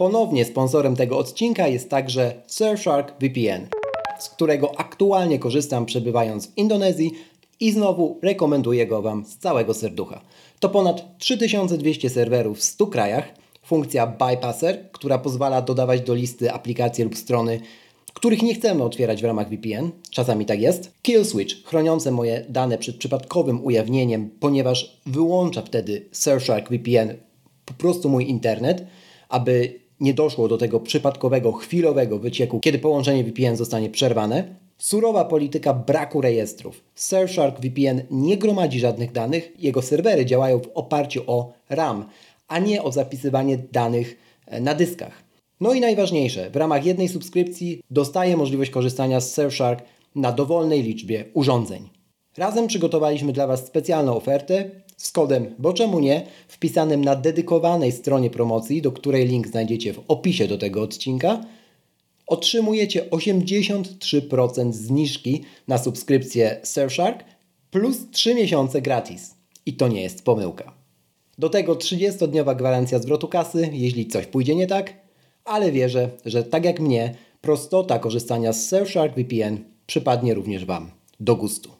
Ponownie sponsorem tego odcinka jest także Surfshark VPN, z którego aktualnie korzystam przebywając w Indonezji i znowu rekomenduję go Wam z całego serducha. To ponad 3200 serwerów w 100 krajach, funkcja Bypasser, która pozwala dodawać do listy aplikacje lub strony, których nie chcemy otwierać w ramach VPN, czasami tak jest. Killswitch, chroniące moje dane przed przypadkowym ujawnieniem, ponieważ wyłącza wtedy Surfshark VPN po prostu mój internet, aby nie doszło do tego przypadkowego, chwilowego wycieku, kiedy połączenie VPN zostanie przerwane. Surowa polityka braku rejestrów. Surfshark VPN nie gromadzi żadnych danych, jego serwery działają w oparciu o RAM, a nie o zapisywanie danych e, na dyskach. No i najważniejsze, w ramach jednej subskrypcji dostaję możliwość korzystania z Surfshark na dowolnej liczbie urządzeń. Razem przygotowaliśmy dla Was specjalną ofertę z kodem Bo czemu nie, wpisanym na dedykowanej stronie promocji, do której link znajdziecie w opisie do tego odcinka, otrzymujecie 83% zniżki na subskrypcję Surfshark plus 3 miesiące gratis. I to nie jest pomyłka. Do tego 30-dniowa gwarancja zwrotu kasy, jeśli coś pójdzie nie tak, ale wierzę, że tak jak mnie, prostota korzystania z Surfshark VPN przypadnie również Wam do gustu.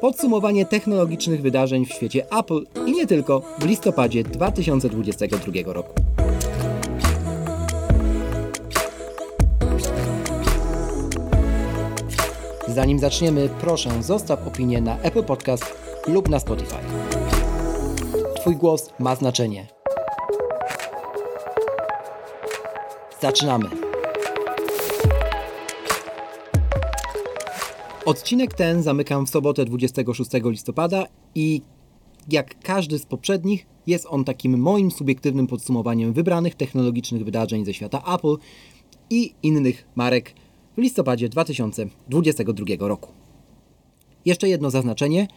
podsumowanie technologicznych wydarzeń w świecie Apple i nie tylko w listopadzie 2022 roku. Zanim zaczniemy, proszę zostaw opinię na Apple Podcast lub na Spotify. Twój głos ma znaczenie. Zaczynamy. Odcinek ten zamykam w sobotę 26 listopada i jak każdy z poprzednich, jest on takim moim subiektywnym podsumowaniem wybranych technologicznych wydarzeń ze świata Apple i innych marek w listopadzie 2022 roku. Jeszcze jedno zaznaczenie.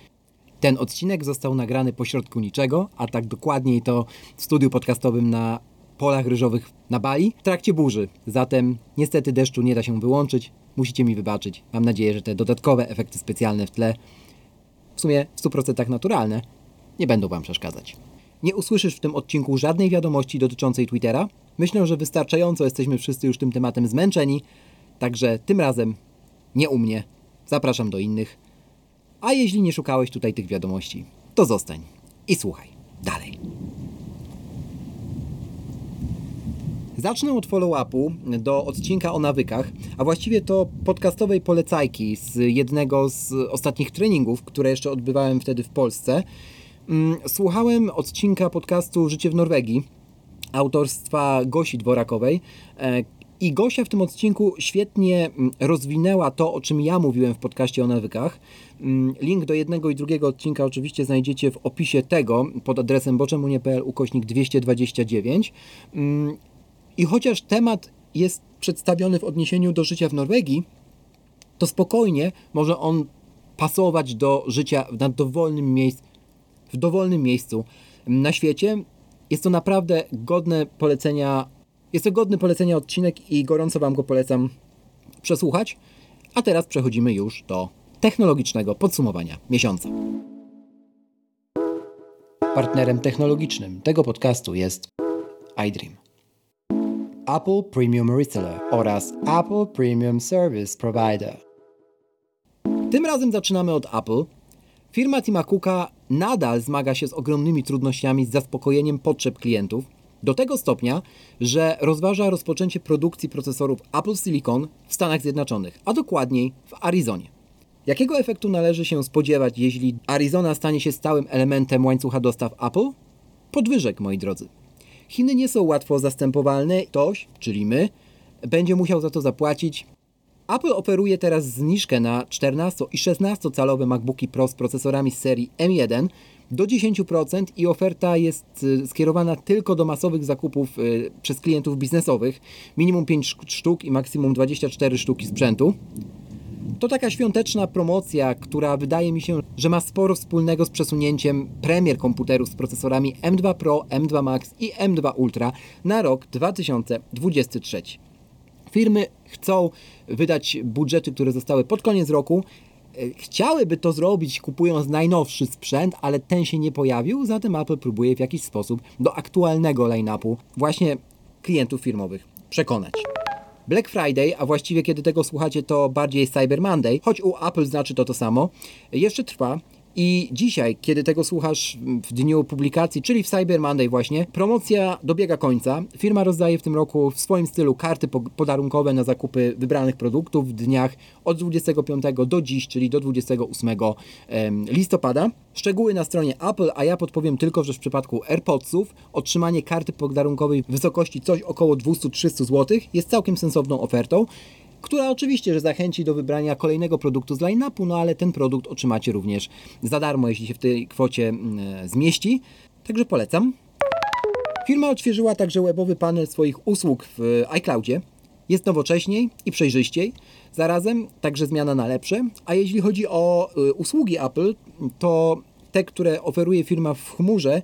Ten odcinek został nagrany pośrodku niczego, a tak dokładniej to w studiu podcastowym na polach ryżowych na Bali w trakcie burzy. Zatem niestety deszczu nie da się wyłączyć. Musicie mi wybaczyć. Mam nadzieję, że te dodatkowe efekty specjalne w tle, w sumie w 100% naturalne, nie będą Wam przeszkadzać. Nie usłyszysz w tym odcinku żadnej wiadomości dotyczącej Twittera. Myślę, że wystarczająco jesteśmy wszyscy już tym tematem zmęczeni, także tym razem nie u mnie. Zapraszam do innych. A jeśli nie szukałeś tutaj tych wiadomości, to zostań i słuchaj dalej. Zacznę od follow-upu do odcinka o nawykach, a właściwie to podcastowej polecajki z jednego z ostatnich treningów, które jeszcze odbywałem wtedy w Polsce. Mm, słuchałem odcinka podcastu Życie w Norwegii autorstwa Gosi Dworakowej. E, I Gosia w tym odcinku świetnie mm, rozwinęła to, o czym ja mówiłem w podcaście o nawykach. Mm, link do jednego i drugiego odcinka oczywiście znajdziecie w opisie tego pod adresem boczemunie.pl ukośnik 229. I chociaż temat jest przedstawiony w odniesieniu do życia w Norwegii, to spokojnie może on pasować do życia na dowolnym miejscu, w dowolnym miejscu na świecie. Jest to naprawdę godne polecenia. Jest to godny polecenia odcinek i gorąco Wam go polecam przesłuchać. A teraz przechodzimy już do technologicznego podsumowania miesiąca. Partnerem technologicznym tego podcastu jest iDream. Apple Premium Reseller oraz Apple Premium Service Provider. Tym razem zaczynamy od Apple. Firma Tima Cooka nadal zmaga się z ogromnymi trudnościami z zaspokojeniem potrzeb klientów, do tego stopnia, że rozważa rozpoczęcie produkcji procesorów Apple Silicon w Stanach Zjednoczonych, a dokładniej w Arizonie. Jakiego efektu należy się spodziewać, jeśli Arizona stanie się stałym elementem łańcucha dostaw Apple? Podwyżek, moi drodzy. Chiny nie są łatwo zastępowalne. Ktoś, czyli my, będzie musiał za to zapłacić Apple oferuje teraz zniżkę na 14 i 16 calowe MacBooki Pro z procesorami z serii M1 do 10% i oferta jest y, skierowana tylko do masowych zakupów y, przez klientów biznesowych, minimum 5 sztuk i maksimum 24 sztuki sprzętu. To taka świąteczna promocja, która wydaje mi się, że ma sporo wspólnego z przesunięciem premier komputerów z procesorami M2 Pro, M2 Max i M2 Ultra na rok 2023. Firmy chcą wydać budżety, które zostały pod koniec roku. E, chciałyby to zrobić kupując najnowszy sprzęt, ale ten się nie pojawił, zatem Apple próbuje w jakiś sposób do aktualnego line-upu właśnie klientów firmowych przekonać. Black Friday, a właściwie kiedy tego słuchacie, to bardziej Cyber Monday, choć u Apple znaczy to to samo, jeszcze trwa i dzisiaj, kiedy tego słuchasz w dniu publikacji, czyli w Cyber Monday właśnie, promocja dobiega końca. Firma rozdaje w tym roku w swoim stylu karty podarunkowe na zakupy wybranych produktów w dniach od 25 do dziś, czyli do 28 listopada. Szczegóły na stronie Apple, a ja podpowiem tylko, że w przypadku AirPodsów otrzymanie karty podarunkowej w wysokości coś około 200-300 zł jest całkiem sensowną ofertą która oczywiście, że zachęci do wybrania kolejnego produktu z line-upu, no ale ten produkt otrzymacie również za darmo, jeśli się w tej kwocie mm, zmieści. Także polecam. Firma odświeżyła także webowy panel swoich usług w iCloudzie. Jest nowocześniej i przejrzyściej. Zarazem także zmiana na lepsze. A jeśli chodzi o y, usługi Apple, to te, które oferuje firma w chmurze,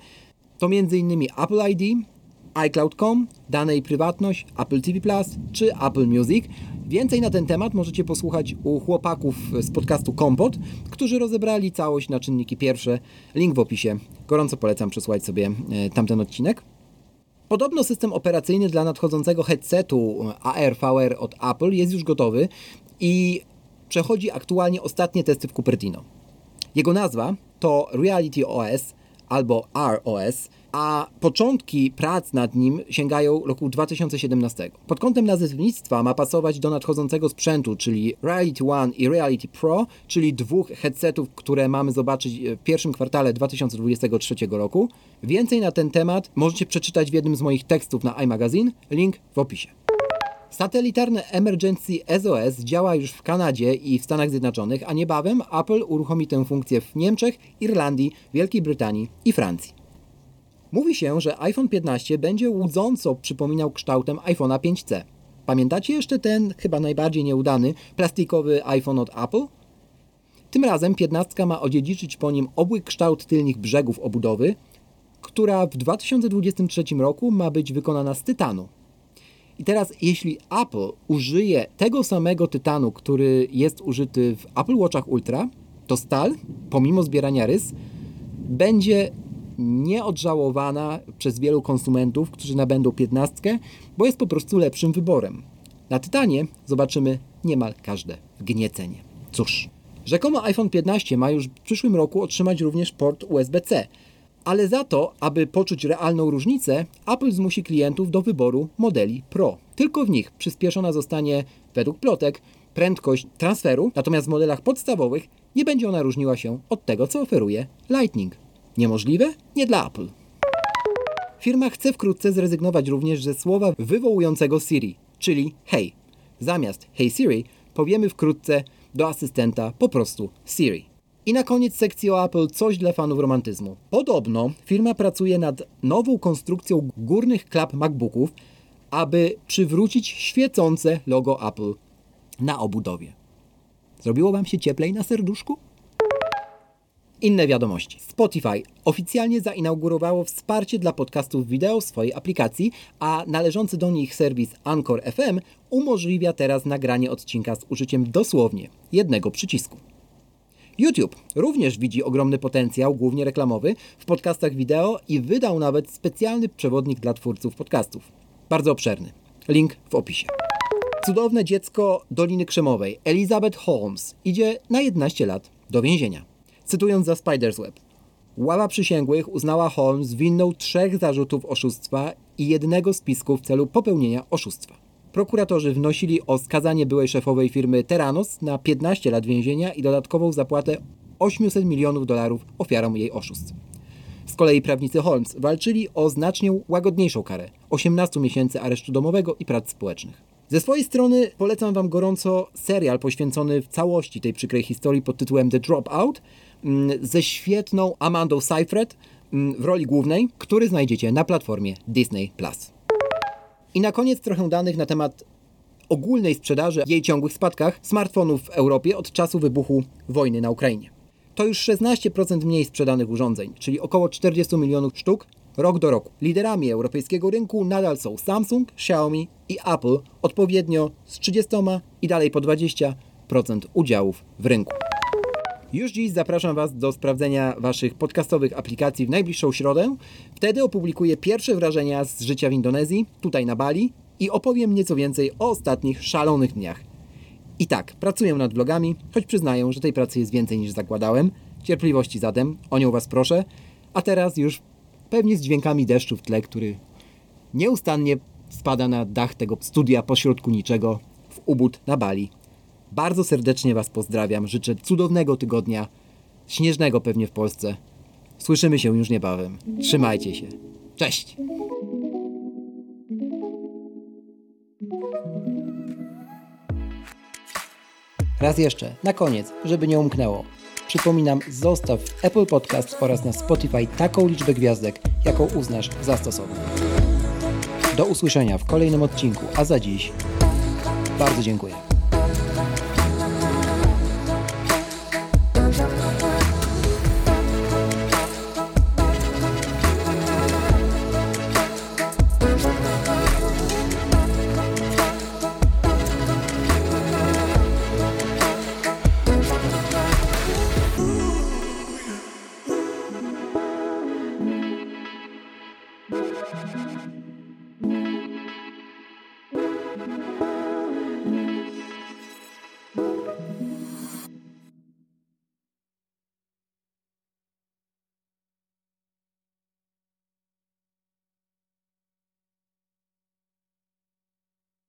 to m.in. Apple ID, iCloud.com, dane i prywatność, Apple TV Plus czy Apple Music. Więcej na ten temat możecie posłuchać u chłopaków z podcastu Kompot, którzy rozebrali całość na czynniki pierwsze. Link w opisie. Gorąco polecam przesłuchać sobie e, tamten odcinek. Podobno system operacyjny dla nadchodzącego headsetu AR VR od Apple jest już gotowy i przechodzi aktualnie ostatnie testy w Cupertino. Jego nazwa to Reality OS albo ROS a początki prac nad nim sięgają roku 2017. Pod kątem nazewnictwa ma pasować do nadchodzącego sprzętu, czyli Reality One i Reality Pro, czyli dwóch headsetów, które mamy zobaczyć w pierwszym kwartale 2023 roku. Więcej na ten temat możecie przeczytać w jednym z moich tekstów na iMagazine, link w opisie. Satelitarne Emergency SOS działa już w Kanadzie i w Stanach Zjednoczonych, a niebawem Apple uruchomi tę funkcję w Niemczech, Irlandii, Wielkiej Brytanii i Francji. Mówi się, że iPhone 15 będzie łudząco przypominał kształtem iPhone'a 5C. Pamiętacie jeszcze ten, chyba najbardziej nieudany, plastikowy iPhone od Apple? Tym razem 15 ma odziedziczyć po nim obły kształt tylnych brzegów obudowy, która w 2023 roku ma być wykonana z tytanu. I teraz, jeśli Apple użyje tego samego tytanu, który jest użyty w Apple Watchach Ultra, to stal, pomimo zbierania rys, będzie nieodżałowana przez wielu konsumentów, którzy nabędą 15, bo jest po prostu lepszym wyborem. Na Tytanie zobaczymy niemal każde wgniecenie. Cóż, rzekomo iPhone 15 ma już w przyszłym roku otrzymać również port USB-C, ale za to, aby poczuć realną różnicę, Apple zmusi klientów do wyboru modeli Pro. Tylko w nich przyspieszona zostanie, według plotek, prędkość transferu, natomiast w modelach podstawowych nie będzie ona różniła się od tego, co oferuje Lightning. Niemożliwe? Nie dla Apple. Firma chce wkrótce zrezygnować również ze słowa wywołującego Siri, czyli Hey. Zamiast Hey Siri powiemy wkrótce do asystenta po prostu Siri. I na koniec sekcji o Apple coś dla fanów romantyzmu. Podobno firma pracuje nad nową konstrukcją górnych klap MacBooków, aby przywrócić świecące logo Apple na obudowie. Zrobiło Wam się cieplej na serduszku? Inne wiadomości. Spotify oficjalnie zainaugurowało wsparcie dla podcastów wideo w swojej aplikacji, a należący do nich serwis Anchor FM umożliwia teraz nagranie odcinka z użyciem dosłownie jednego przycisku. YouTube również widzi ogromny potencjał, głównie reklamowy, w podcastach wideo i wydał nawet specjalny przewodnik dla twórców podcastów. Bardzo obszerny. Link w opisie. Cudowne dziecko Doliny Krzemowej, Elizabeth Holmes, idzie na 11 lat do więzienia. Cytując za Spider's Web. Ława przysięgłych uznała Holmes winną trzech zarzutów oszustwa i jednego spisku w celu popełnienia oszustwa. Prokuratorzy wnosili o skazanie byłej szefowej firmy Terranos na 15 lat więzienia i dodatkową zapłatę 800 milionów dolarów ofiarom jej oszustw. Z kolei prawnicy Holmes walczyli o znacznie łagodniejszą karę 18 miesięcy aresztu domowego i prac społecznych. Ze swojej strony polecam Wam gorąco serial poświęcony w całości tej przykrej historii pod tytułem The Dropout ze świetną Amandą Seyfried mm, w roli głównej, który znajdziecie na platformie Disney+. I na koniec trochę danych na temat ogólnej sprzedaży, jej ciągłych spadkach smartfonów w Europie od czasu wybuchu wojny na Ukrainie. To już 16% mniej sprzedanych urządzeń, czyli około 40 milionów sztuk rok do roku. Liderami europejskiego rynku nadal są Samsung, Xiaomi i Apple, odpowiednio z 30 i dalej po 20% udziałów w rynku. Już dziś zapraszam Was do sprawdzenia Waszych podcastowych aplikacji w najbliższą środę. Wtedy opublikuję pierwsze wrażenia z życia w Indonezji, tutaj na Bali i opowiem nieco więcej o ostatnich szalonych dniach. I tak, pracuję nad vlogami, choć przyznaję, że tej pracy jest więcej niż zakładałem. Cierpliwości zatem, o nią Was proszę. A teraz już pewnie z dźwiękami deszczu w tle, który nieustannie spada na dach tego studia pośrodku niczego w Ubud na Bali. Bardzo serdecznie Was pozdrawiam, życzę cudownego tygodnia, śnieżnego pewnie w Polsce. Słyszymy się już niebawem. Trzymajcie się. Cześć! Raz jeszcze, na koniec, żeby nie umknęło. Przypominam, zostaw w Apple Podcast oraz na Spotify taką liczbę gwiazdek, jaką uznasz za stosowną. Do usłyszenia w kolejnym odcinku, a za dziś bardzo dziękuję.